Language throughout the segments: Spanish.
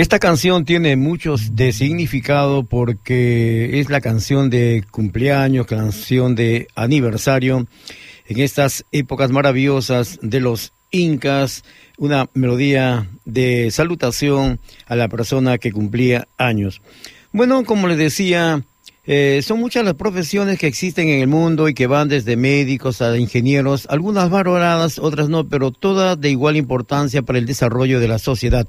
Esta canción tiene muchos de significado porque es la canción de cumpleaños, canción de aniversario en estas épocas maravillosas de los incas, una melodía de salutación a la persona que cumplía años. Bueno, como les decía, eh, son muchas las profesiones que existen en el mundo y que van desde médicos a ingenieros, algunas valoradas, otras no, pero todas de igual importancia para el desarrollo de la sociedad.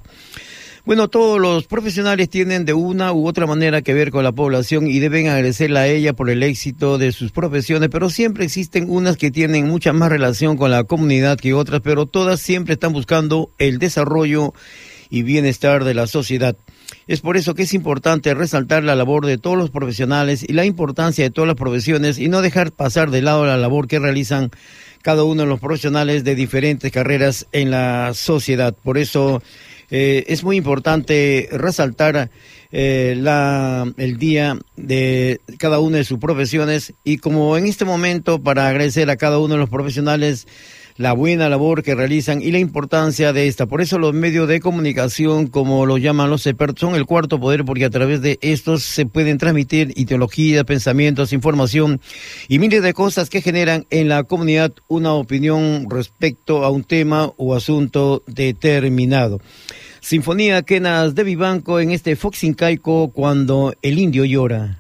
Bueno, todos los profesionales tienen de una u otra manera que ver con la población y deben agradecerle a ella por el éxito de sus profesiones, pero siempre existen unas que tienen mucha más relación con la comunidad que otras, pero todas siempre están buscando el desarrollo y bienestar de la sociedad. Es por eso que es importante resaltar la labor de todos los profesionales y la importancia de todas las profesiones y no dejar pasar de lado la labor que realizan cada uno de los profesionales de diferentes carreras en la sociedad. Por eso eh, es muy importante resaltar eh, la, el día de cada una de sus profesiones y como en este momento para agradecer a cada uno de los profesionales la buena labor que realizan y la importancia de esta. Por eso los medios de comunicación, como lo llaman los expertos, son el cuarto poder porque a través de estos se pueden transmitir ideología, pensamientos, información y miles de cosas que generan en la comunidad una opinión respecto a un tema o asunto determinado. Sinfonía Quenas de Vivanco en este Fox Incaico cuando el indio llora.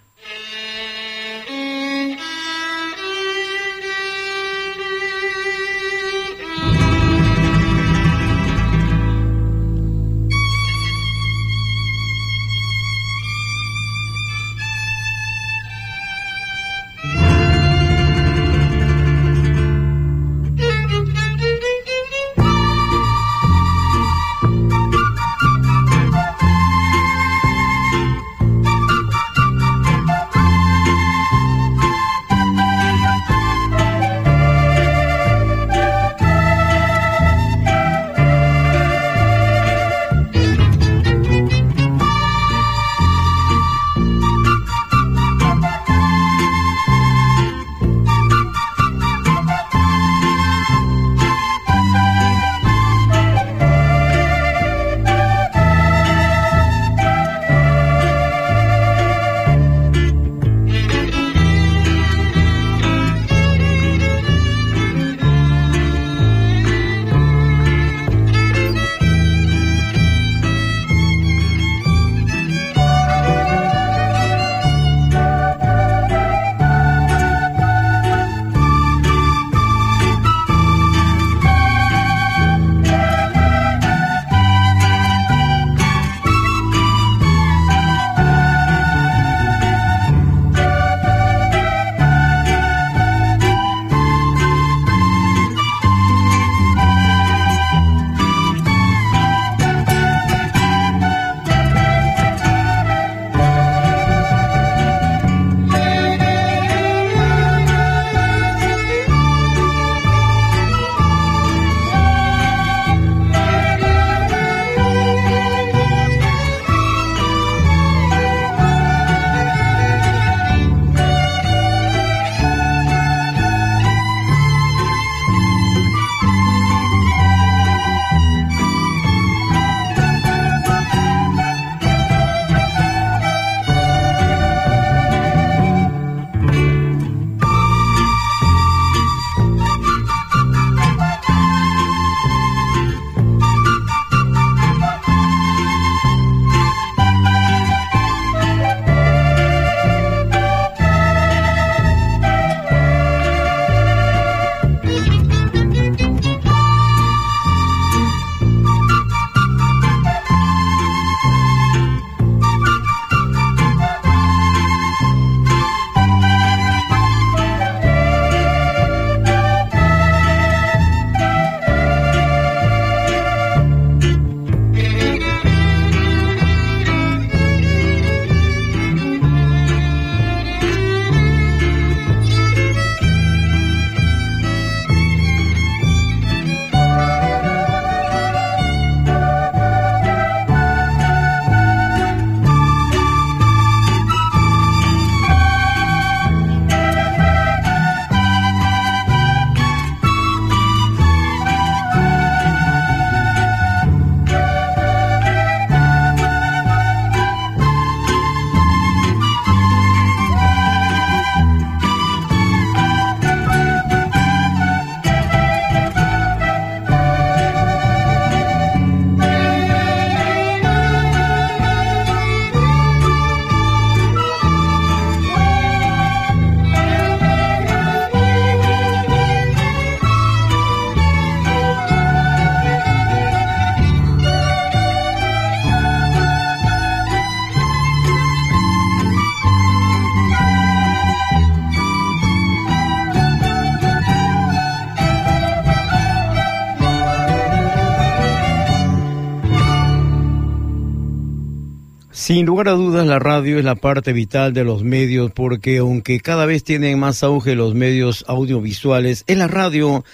Sin lugar a dudas, la radio es la parte vital de los medios porque aunque cada vez tienen más auge los medios audiovisuales, es la radio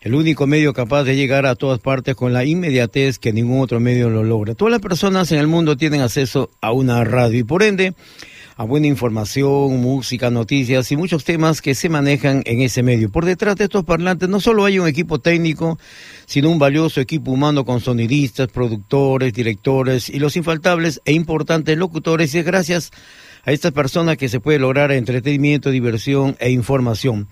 el único medio capaz de llegar a todas partes con la inmediatez que ningún otro medio lo logra. Todas las personas en el mundo tienen acceso a una radio y por ende a buena información, música, noticias y muchos temas que se manejan en ese medio. Por detrás de estos parlantes no solo hay un equipo técnico, sino un valioso equipo humano con sonidistas, productores, directores y los infaltables e importantes locutores y es gracias a estas personas que se puede lograr entretenimiento, diversión e información.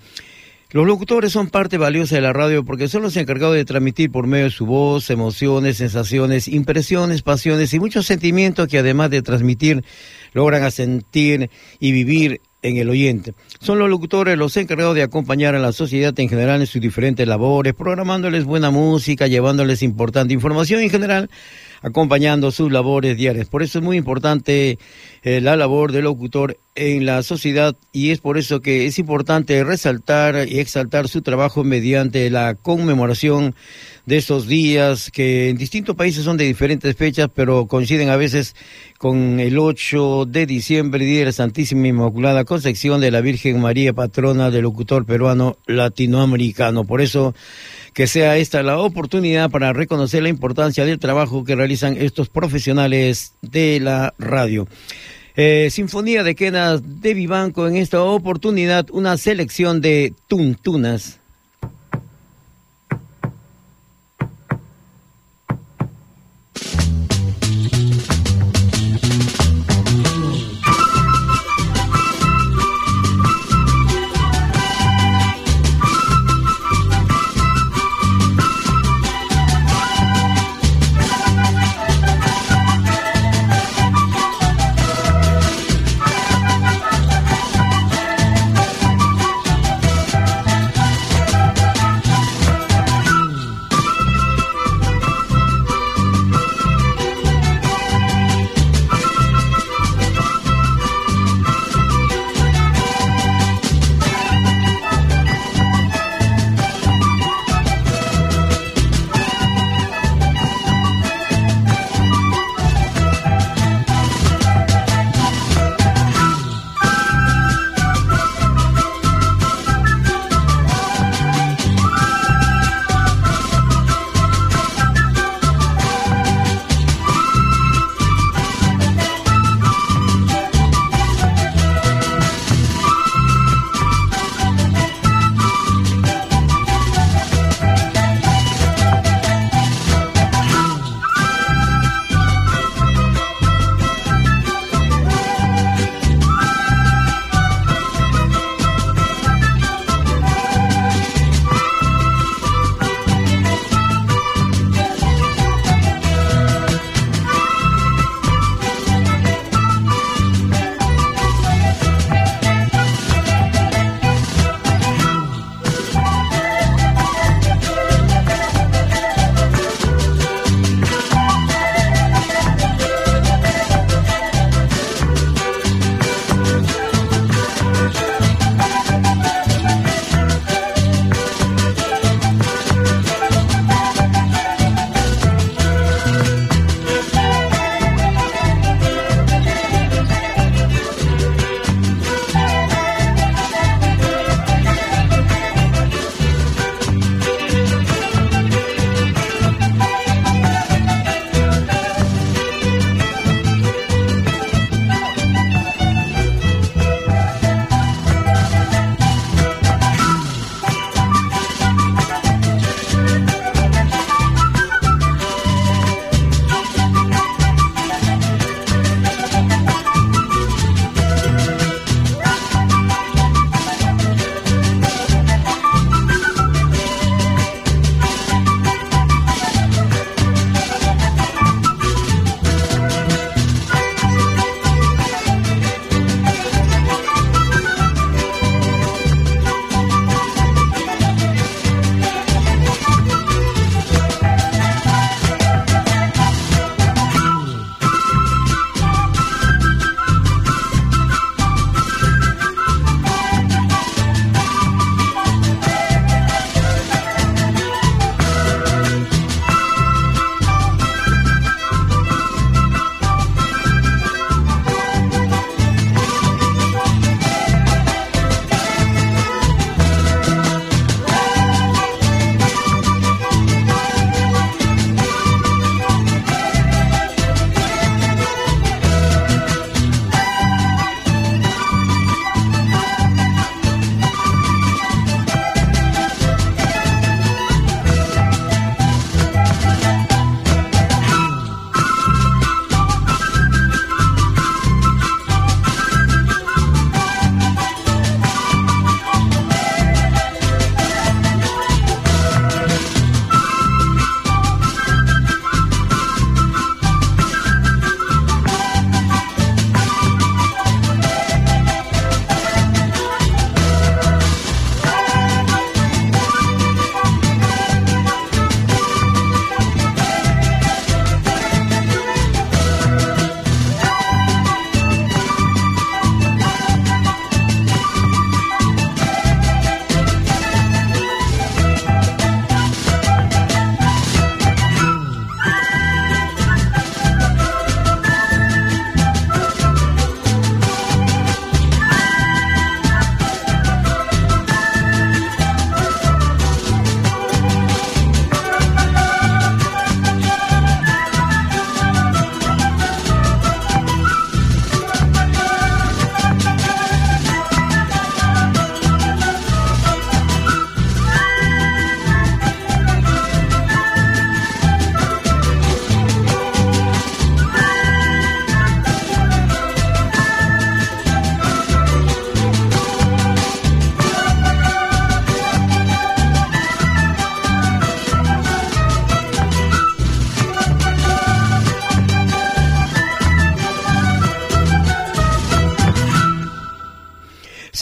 Los locutores son parte valiosa de la radio porque son los encargados de transmitir por medio de su voz emociones, sensaciones, impresiones, pasiones y muchos sentimientos que además de transmitir logran sentir y vivir en el oyente. Son los locutores los encargados de acompañar a la sociedad en general en sus diferentes labores, programándoles buena música, llevándoles importante información en general, acompañando sus labores diarias. Por eso es muy importante eh, la labor del locutor en la sociedad y es por eso que es importante resaltar y exaltar su trabajo mediante la conmemoración de estos días que en distintos países son de diferentes fechas, pero coinciden a veces con el 8 de diciembre, Día de la Santísima Inmaculada Concepción de la Virgen María, patrona del locutor peruano latinoamericano. Por eso que sea esta la oportunidad para reconocer la importancia del trabajo que realizan estos profesionales de la radio. Eh, Sinfonía de Quenas de Vivanco en esta oportunidad una selección de tuntunas.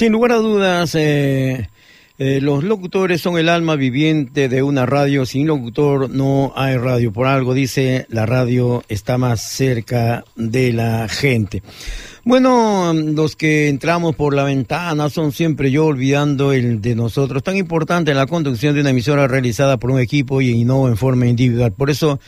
Sin lugar a dudas, eh, eh, los locutores son el alma viviente de una radio. Sin locutor no hay radio. Por algo dice, la radio está más cerca de la gente. Bueno, los que entramos por la ventana son siempre yo olvidando el de nosotros. Tan importante la conducción de una emisora realizada por un equipo y no en forma individual. Por eso,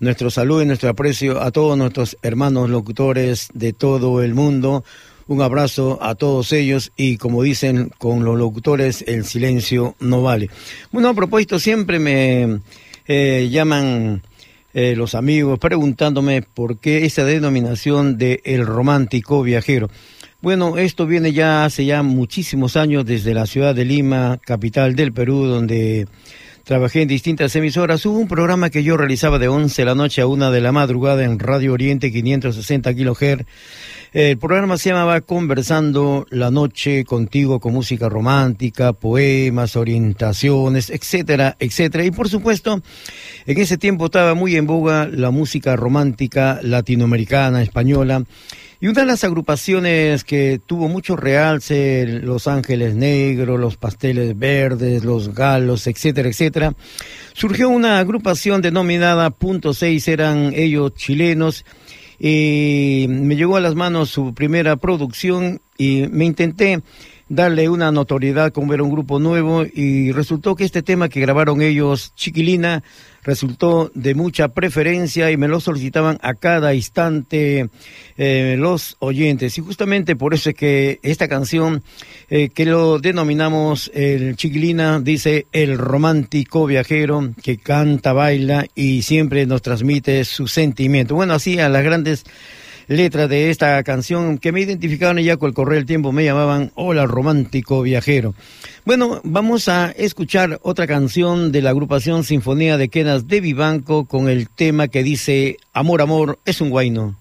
nuestro saludo y nuestro aprecio a todos nuestros hermanos locutores de todo el mundo. Un abrazo a todos ellos y como dicen con los locutores, el silencio no vale. Bueno, a propósito, siempre me eh, llaman eh, los amigos preguntándome por qué esa denominación de el romántico viajero. Bueno, esto viene ya hace ya muchísimos años desde la ciudad de Lima, capital del Perú, donde trabajé en distintas emisoras. Hubo un programa que yo realizaba de 11 de la noche a 1 de la madrugada en Radio Oriente 560 kHz el programa se llamaba Conversando la noche contigo con música romántica, poemas, orientaciones, etcétera, etcétera. Y por supuesto, en ese tiempo estaba muy en boga la música romántica latinoamericana, española. Y una de las agrupaciones que tuvo mucho realce, Los Ángeles Negros, Los Pasteles Verdes, Los Galos, etcétera, etcétera, surgió una agrupación denominada Punto Seis, eran ellos chilenos, y me llegó a las manos su primera producción y me intenté darle una notoriedad como era un grupo nuevo y resultó que este tema que grabaron ellos, Chiquilina, resultó de mucha preferencia y me lo solicitaban a cada instante eh, los oyentes. Y justamente por eso es que esta canción, eh, que lo denominamos el Chiquilina, dice el romántico viajero que canta, baila y siempre nos transmite su sentimiento. Bueno, así a las grandes letras de esta canción que me identificaban ya con el correr del tiempo, me llamaban Hola Romántico Viajero. Bueno, vamos a escuchar otra canción de la agrupación Sinfonía de Quedas de Vivanco con el tema que dice Amor, amor, es un guayno.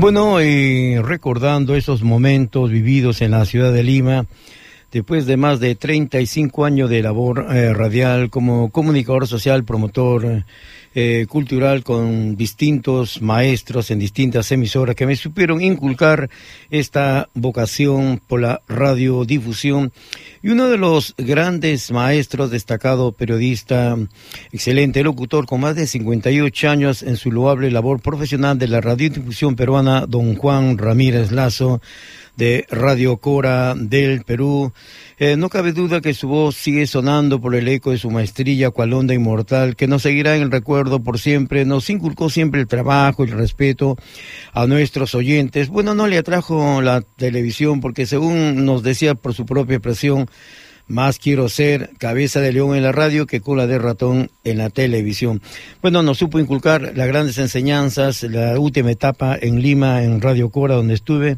Bueno, y recordando esos momentos vividos en la ciudad de Lima, después de más de 35 años de labor eh, radial como comunicador social, promotor eh, cultural con distintos maestros en distintas emisoras que me supieron inculcar esta vocación por la radiodifusión. Y uno de los grandes maestros, destacado periodista, excelente locutor con más de 58 años en su loable labor profesional de la radiodifusión peruana, don Juan Ramírez Lazo, de Radio Cora del Perú. Eh, no cabe duda que su voz sigue sonando por el eco de su maestría cual onda inmortal, que nos seguirá en el recuerdo por siempre. Nos inculcó siempre el trabajo y el respeto a nuestros oyentes. Bueno, no le atrajo la televisión porque según nos decía por su propia expresión, más quiero ser cabeza de león en la radio que cola de ratón en la televisión. Bueno, nos supo inculcar las grandes enseñanzas, la última etapa en Lima, en Radio Cora, donde estuve.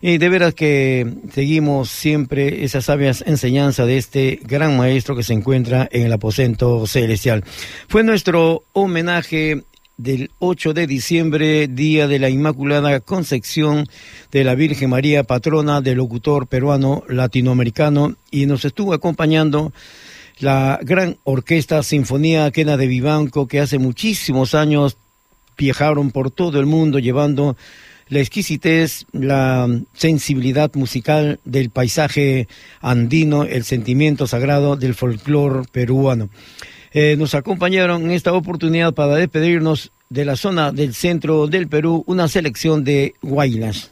Y de veras que seguimos siempre esas sabias enseñanzas de este gran maestro que se encuentra en el aposento celestial. Fue nuestro homenaje del 8 de diciembre, día de la Inmaculada Concepción de la Virgen María, patrona del locutor peruano latinoamericano, y nos estuvo acompañando la gran orquesta Sinfonía Quena de Vivanco, que hace muchísimos años viajaron por todo el mundo llevando la exquisitez, la sensibilidad musical del paisaje andino, el sentimiento sagrado del folclore peruano. Eh, nos acompañaron en esta oportunidad para despedirnos de la zona del centro del Perú una selección de guaylas.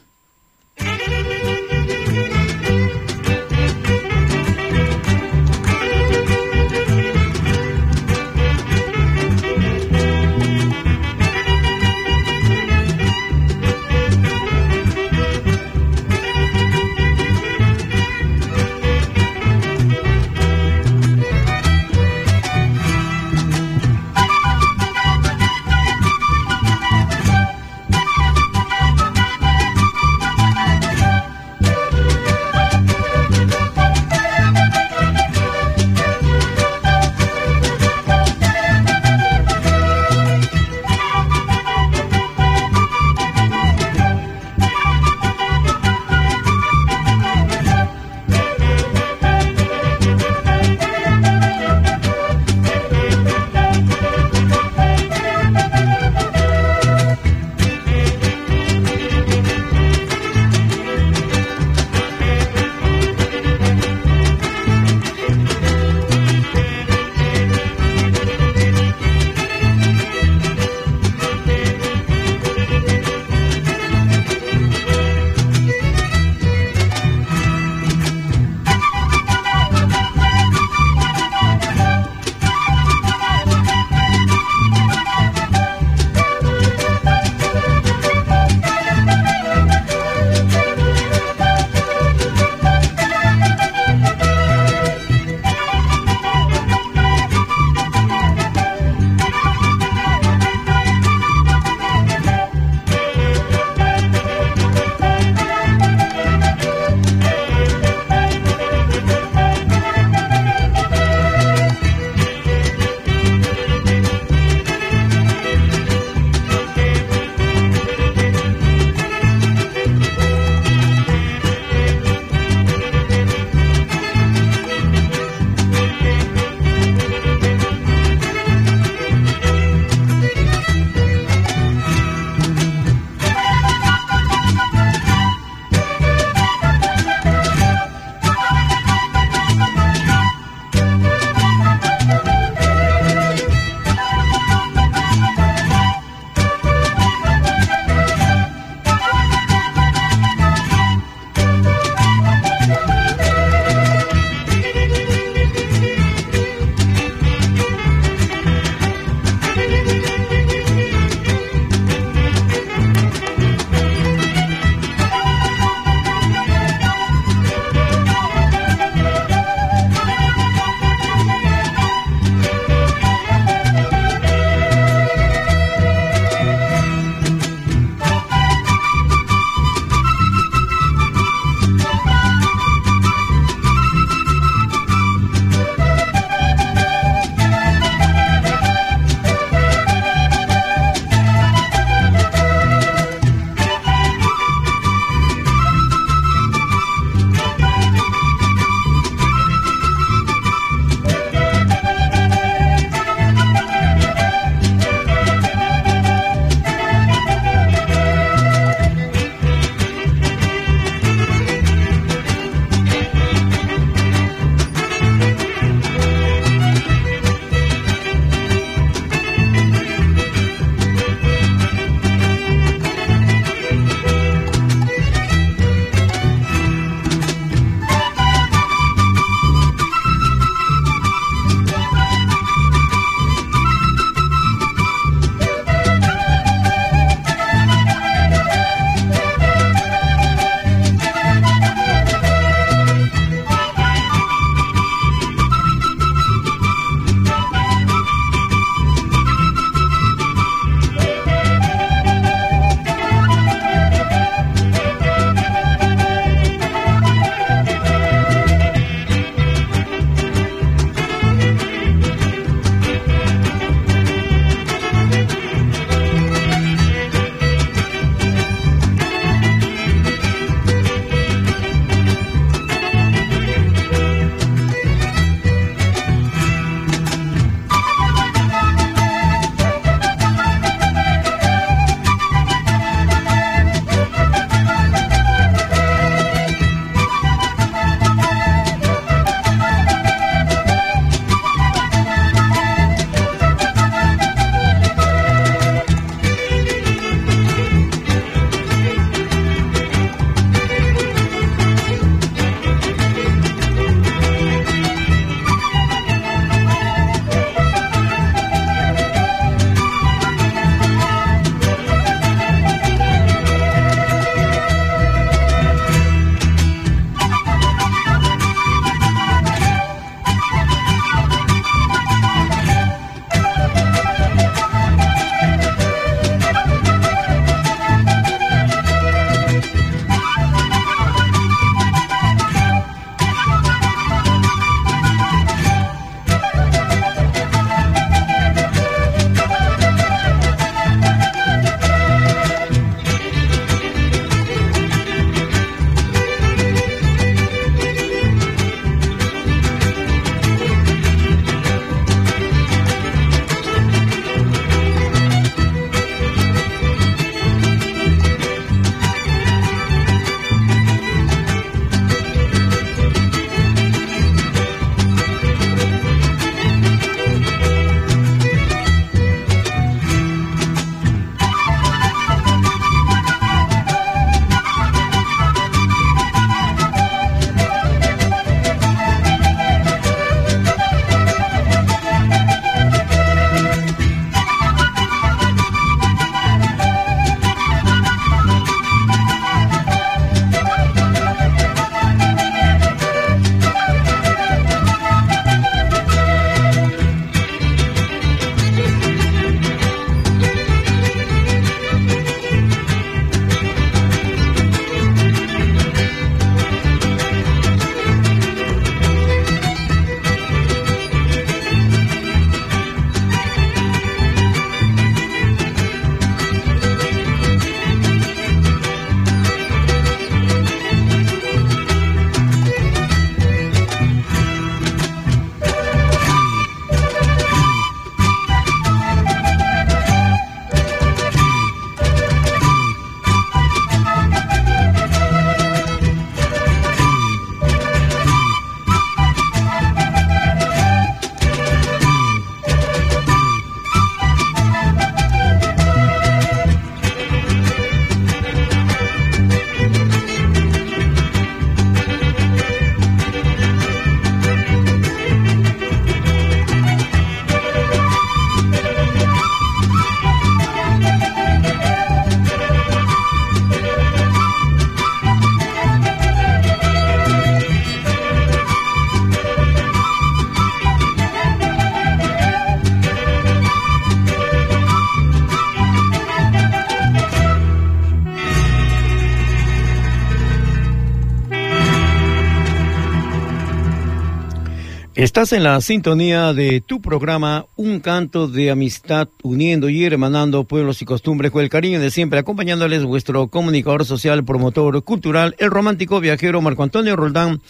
Estás en la sintonía de tu programa Un canto de amistad uniendo y hermanando pueblos y costumbres con el cariño de siempre, acompañándoles vuestro comunicador social, promotor cultural, el romántico viajero Marco Antonio Roldán,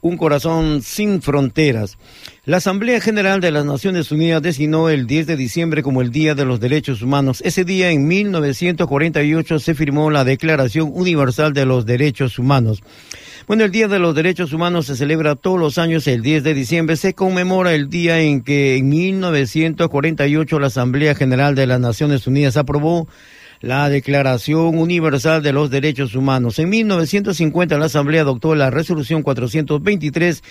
un corazón sin fronteras. La Asamblea General de las Naciones Unidas designó el 10 de diciembre como el Día de los Derechos Humanos. Ese día, en 1948, se firmó la Declaración Universal de los Derechos Humanos. Bueno, el Día de los Derechos Humanos se celebra todos los años el 10 de diciembre. Se conmemora el día en que en 1948 la Asamblea General de las Naciones Unidas aprobó la Declaración Universal de los Derechos Humanos. En 1950 la Asamblea adoptó la Resolución 423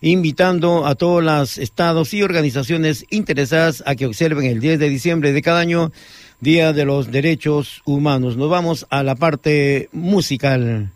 invitando a todos los estados y organizaciones interesadas a que observen el 10 de diciembre de cada año Día de los Derechos Humanos. Nos vamos a la parte musical.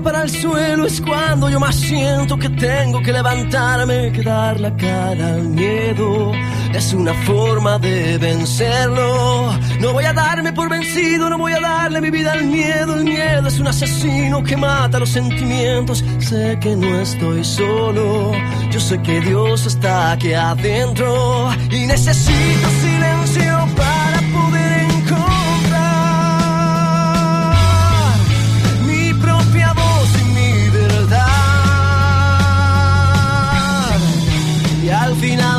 Para el suelo es cuando yo más siento que tengo que levantarme, que dar la cara al miedo. Es una forma de vencerlo. No voy a darme por vencido, no voy a darle mi vida al miedo. El miedo es un asesino que mata los sentimientos. Sé que no estoy solo, yo sé que Dios está aquí adentro y necesito silencio para final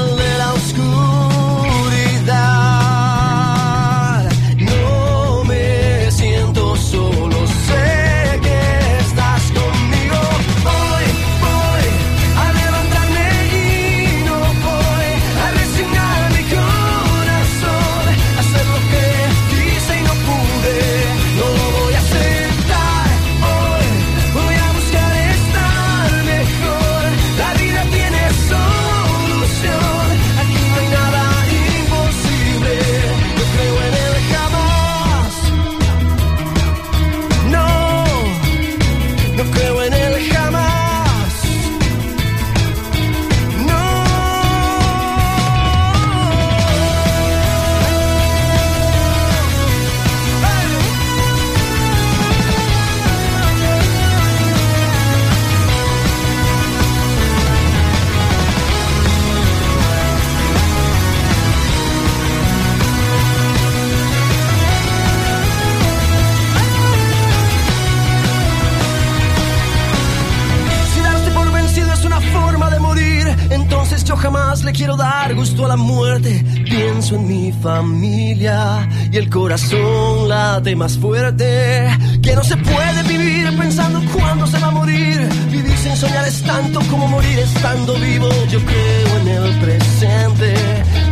familia y el corazón late más fuerte. Que no se puede vivir pensando cuándo se va a morir. Vivir sin soñar es tanto como morir estando vivo. Yo creo en el presente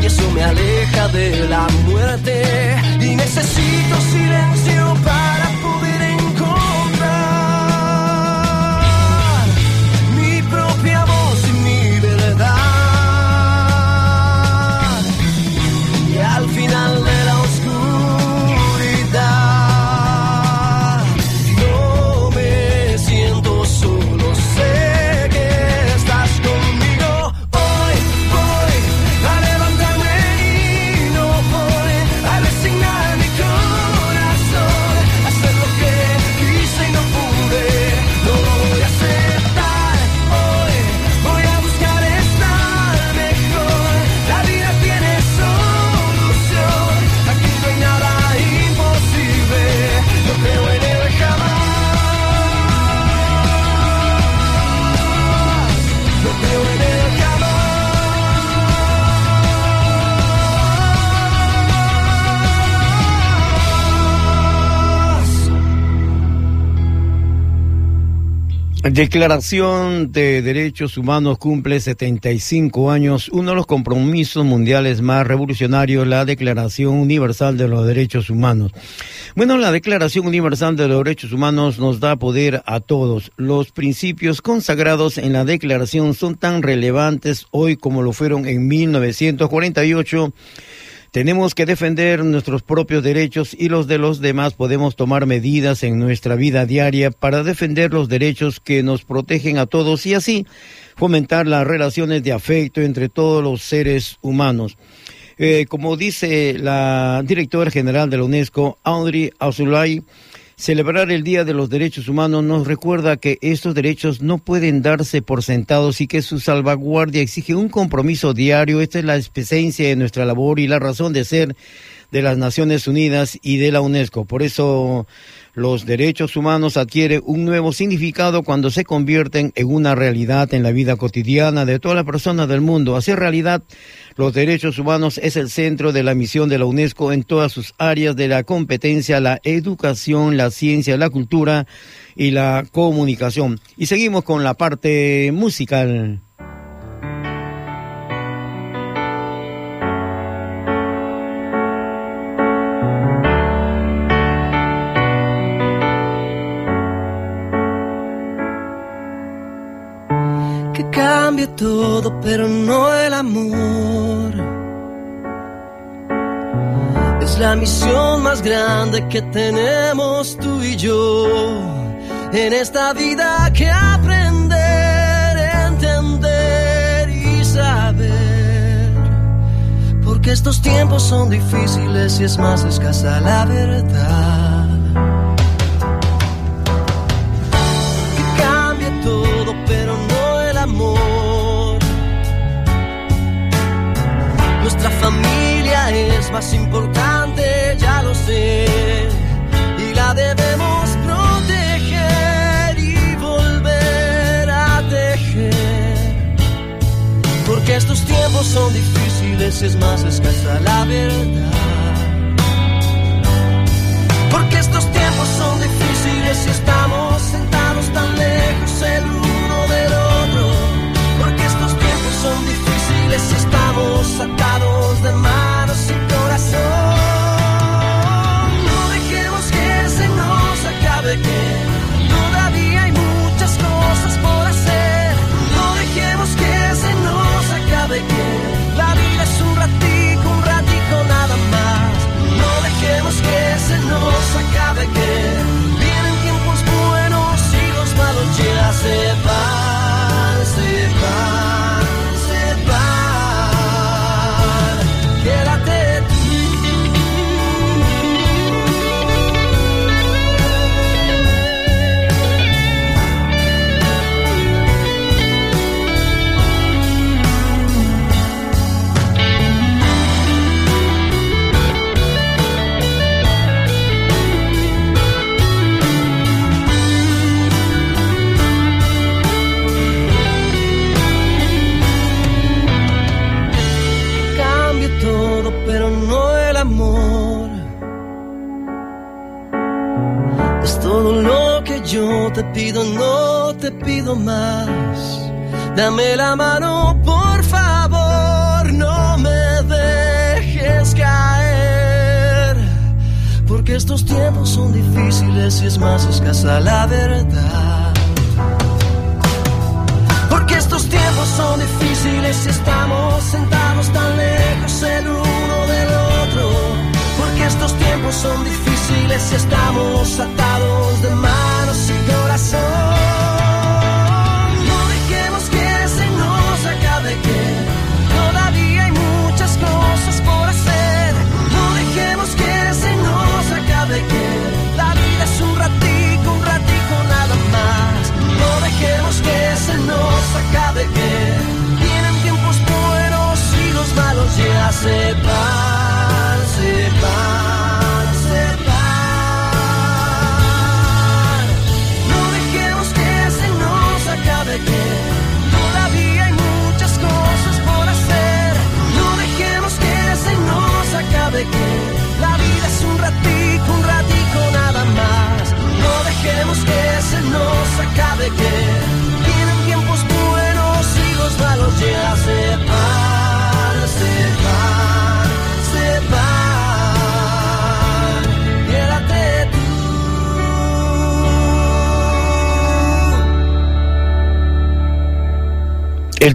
y eso me aleja de la muerte. Y necesito silencio para Declaración de Derechos Humanos cumple 75 años, uno de los compromisos mundiales más revolucionarios, la Declaración Universal de los Derechos Humanos. Bueno, la Declaración Universal de los Derechos Humanos nos da poder a todos. Los principios consagrados en la Declaración son tan relevantes hoy como lo fueron en 1948 Tenemos que defender nuestros propios derechos y los de los demás. Podemos tomar medidas en nuestra vida diaria para defender los derechos que nos protegen a todos y así fomentar las relaciones de afecto entre todos los seres humanos. Eh, como dice la directora general de la UNESCO, Audrey Azulay, Celebrar el Día de los Derechos Humanos nos recuerda que estos derechos no pueden darse por sentados y que su salvaguardia exige un compromiso diario. Esta es la esencia de nuestra labor y la razón de ser de las Naciones Unidas y de la UNESCO. Por eso los derechos humanos adquieren un nuevo significado cuando se convierten en una realidad en la vida cotidiana de todas las personas del mundo. Hacer realidad los derechos humanos es el centro de la misión de la UNESCO en todas sus áreas de la competencia, la educación, la ciencia, la cultura y la comunicación. Y seguimos con la parte musical. Todo, pero no el amor. Es la misión más grande que tenemos tú y yo en esta vida que aprender, entender y saber. Porque estos tiempos son difíciles y es más escasa la verdad. Es más importante, ya lo sé, y la debemos proteger y volver a tejer. Porque estos tiempos son difíciles, es más escasa la verdad. Porque estos tiempos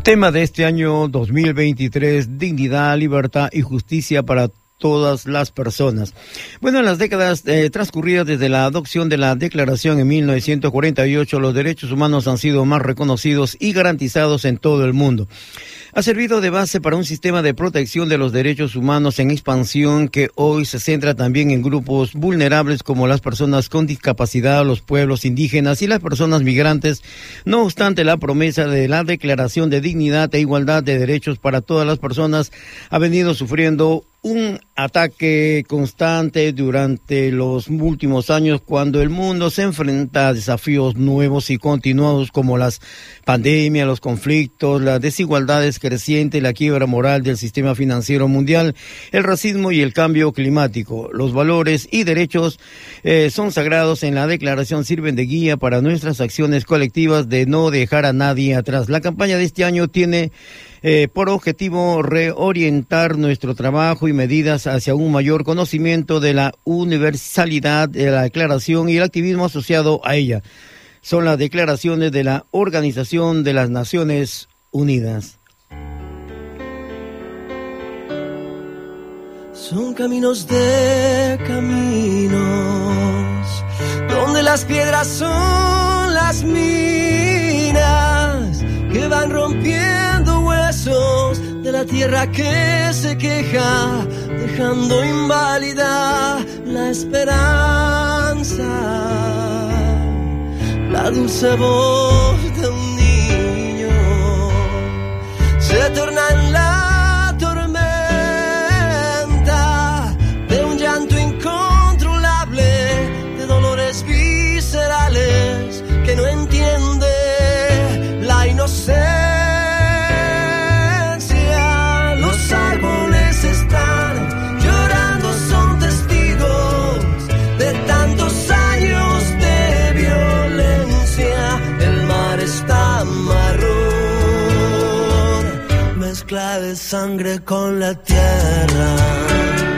Tema de este año 2023, dignidad, libertad y justicia para todas las personas. Bueno, en las décadas eh, transcurridas desde la adopción de la Declaración en 1948, los derechos humanos han sido más reconocidos y garantizados en todo el mundo ha servido de base para un sistema de protección de los derechos humanos en expansión que hoy se centra también en grupos vulnerables como las personas con discapacidad, los pueblos indígenas y las personas migrantes, no obstante la promesa de la Declaración de Dignidad e Igualdad de Derechos para todas las personas ha venido sufriendo un ataque constante durante los últimos años cuando el mundo se enfrenta a desafíos nuevos y continuados como las pandemias, los conflictos, las desigualdades crecientes, la quiebra moral del sistema financiero mundial, el racismo y el cambio climático. Los valores y derechos eh, son sagrados en la declaración, sirven de guía para nuestras acciones colectivas de no dejar a nadie atrás. La campaña de este año tiene eh, por objetivo reorientar nuestro trabajo y medidas hacia un mayor conocimiento de la universalidad de la declaración y el activismo asociado a ella. Son las declaraciones de la Organización de las Naciones Unidas. Son caminos de caminos, donde las piedras son las minas que van rompiendo de la tierra que se queja, dejando inválida la esperanza. La dulce voz de un niño se torna en la sangre con la tierra.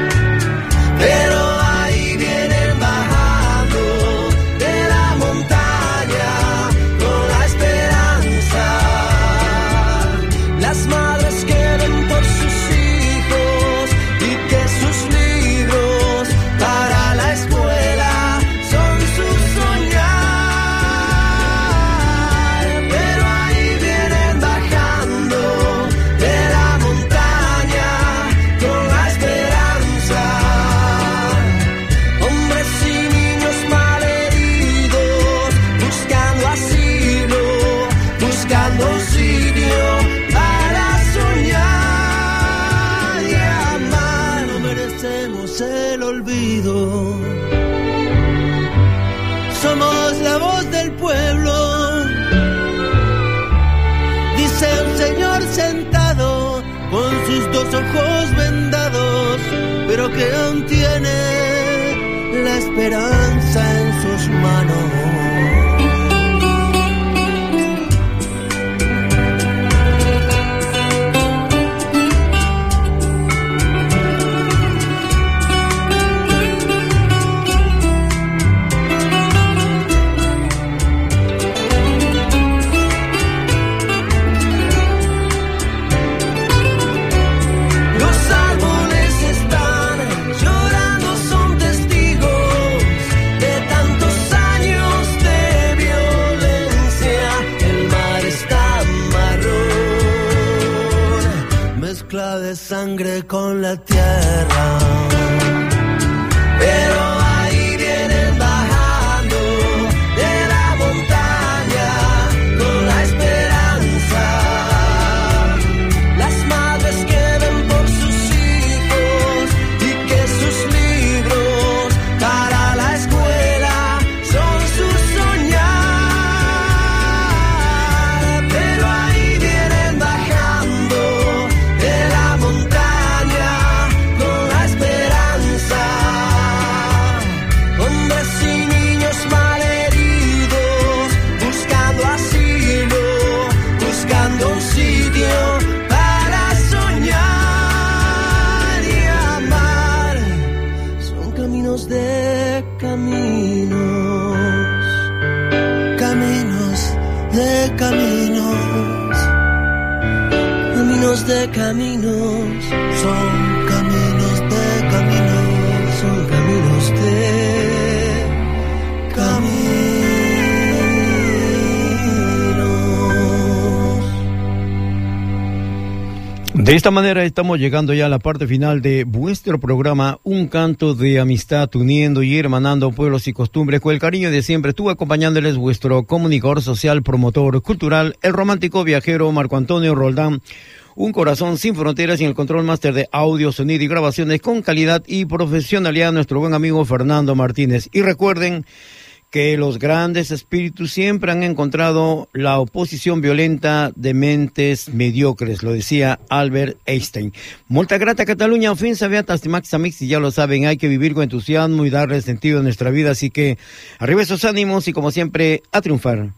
Tiene con la tierra. De esta manera estamos llegando ya a la parte final de vuestro programa Un canto de amistad uniendo y hermanando pueblos y costumbres con el cariño de siempre. Estuve acompañándoles vuestro comunicador social, promotor cultural, el romántico viajero Marco Antonio Roldán. Un corazón sin fronteras y el control máster de audio, sonido y grabaciones con calidad y profesionalidad, nuestro buen amigo Fernando Martínez. Y recuerden que los grandes espíritus siempre han encontrado la oposición violenta de mentes mediocres, lo decía Albert Einstein. Molta grata Cataluña, ofensa beata Mix, y ya lo saben, hay que vivir con entusiasmo y darle sentido a nuestra vida, así que arriba esos ánimos y como siempre, a triunfar.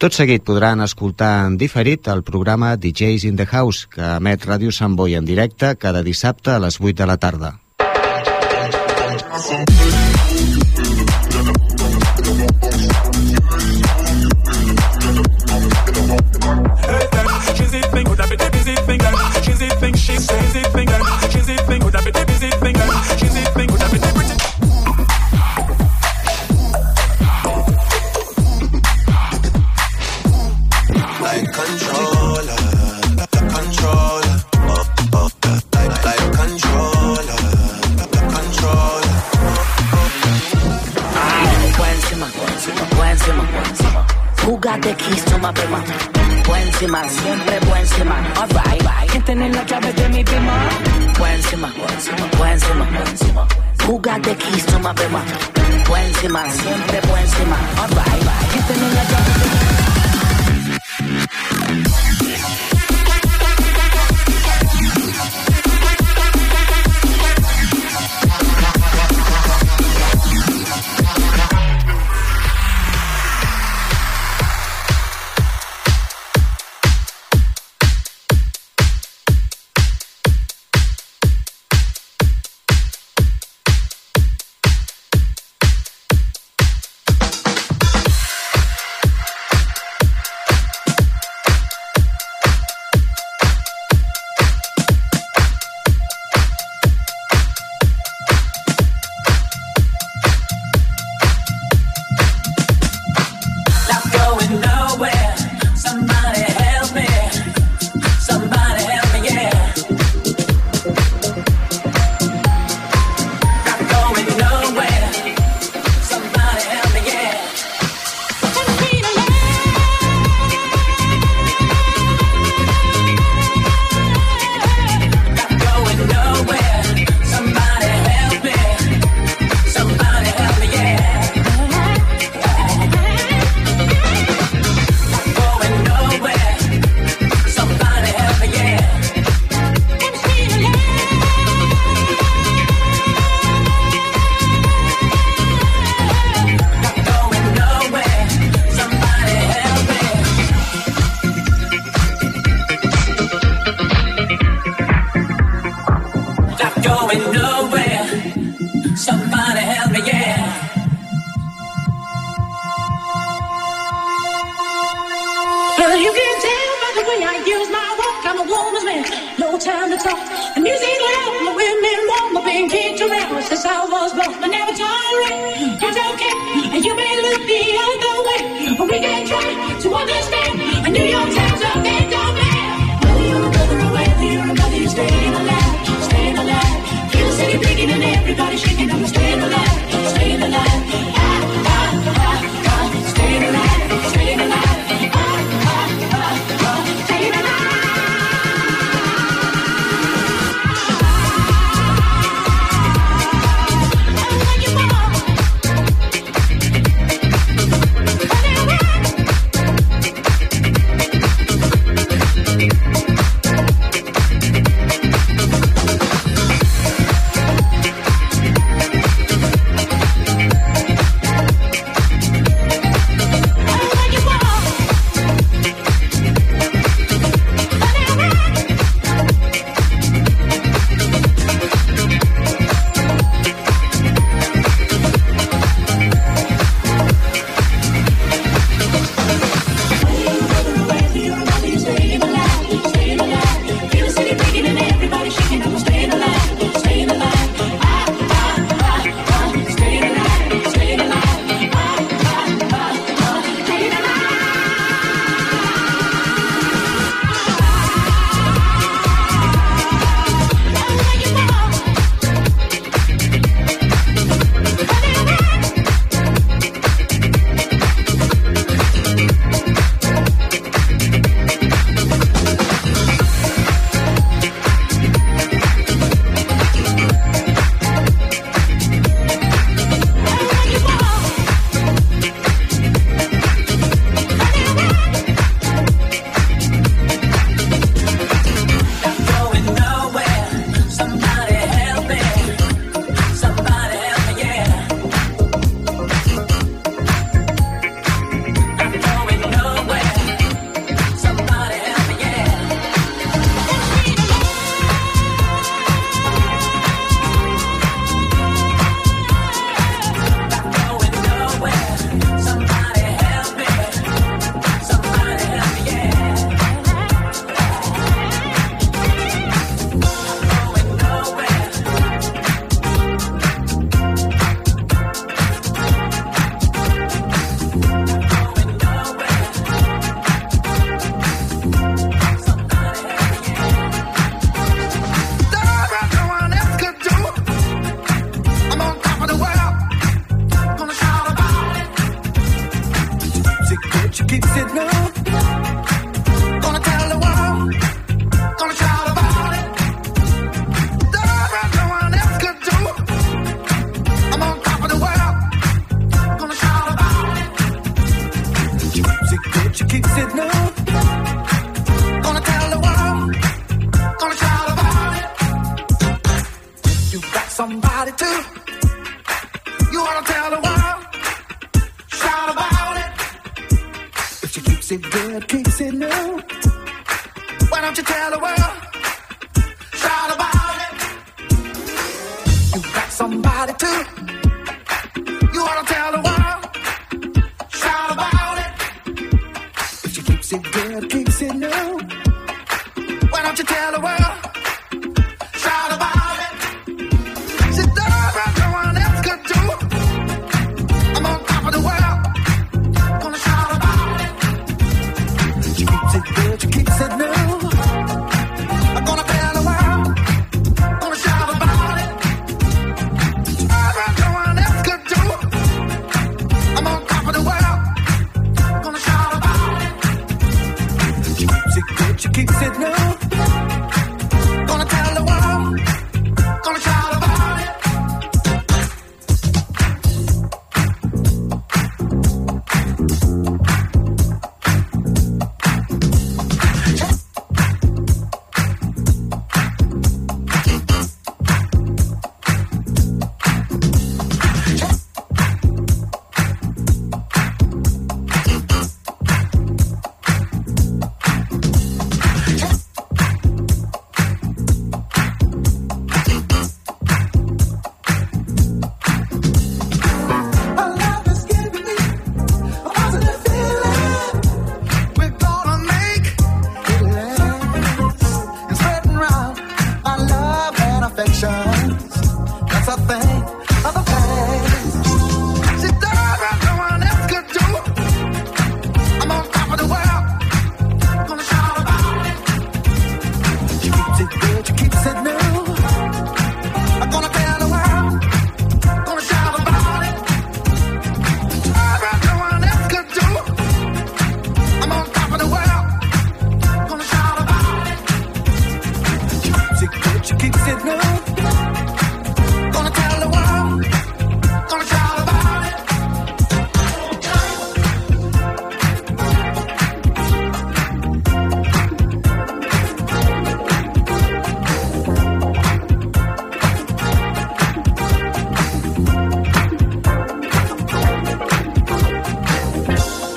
Tot seguit podran escoltar en diferit el programa DJs in the House, que emet Ràdio Sant Boi en directe cada dissabte a les 8 de la tarda. Sí. got the keys to my. Buen encima, siempre buen encima. Alright, bye.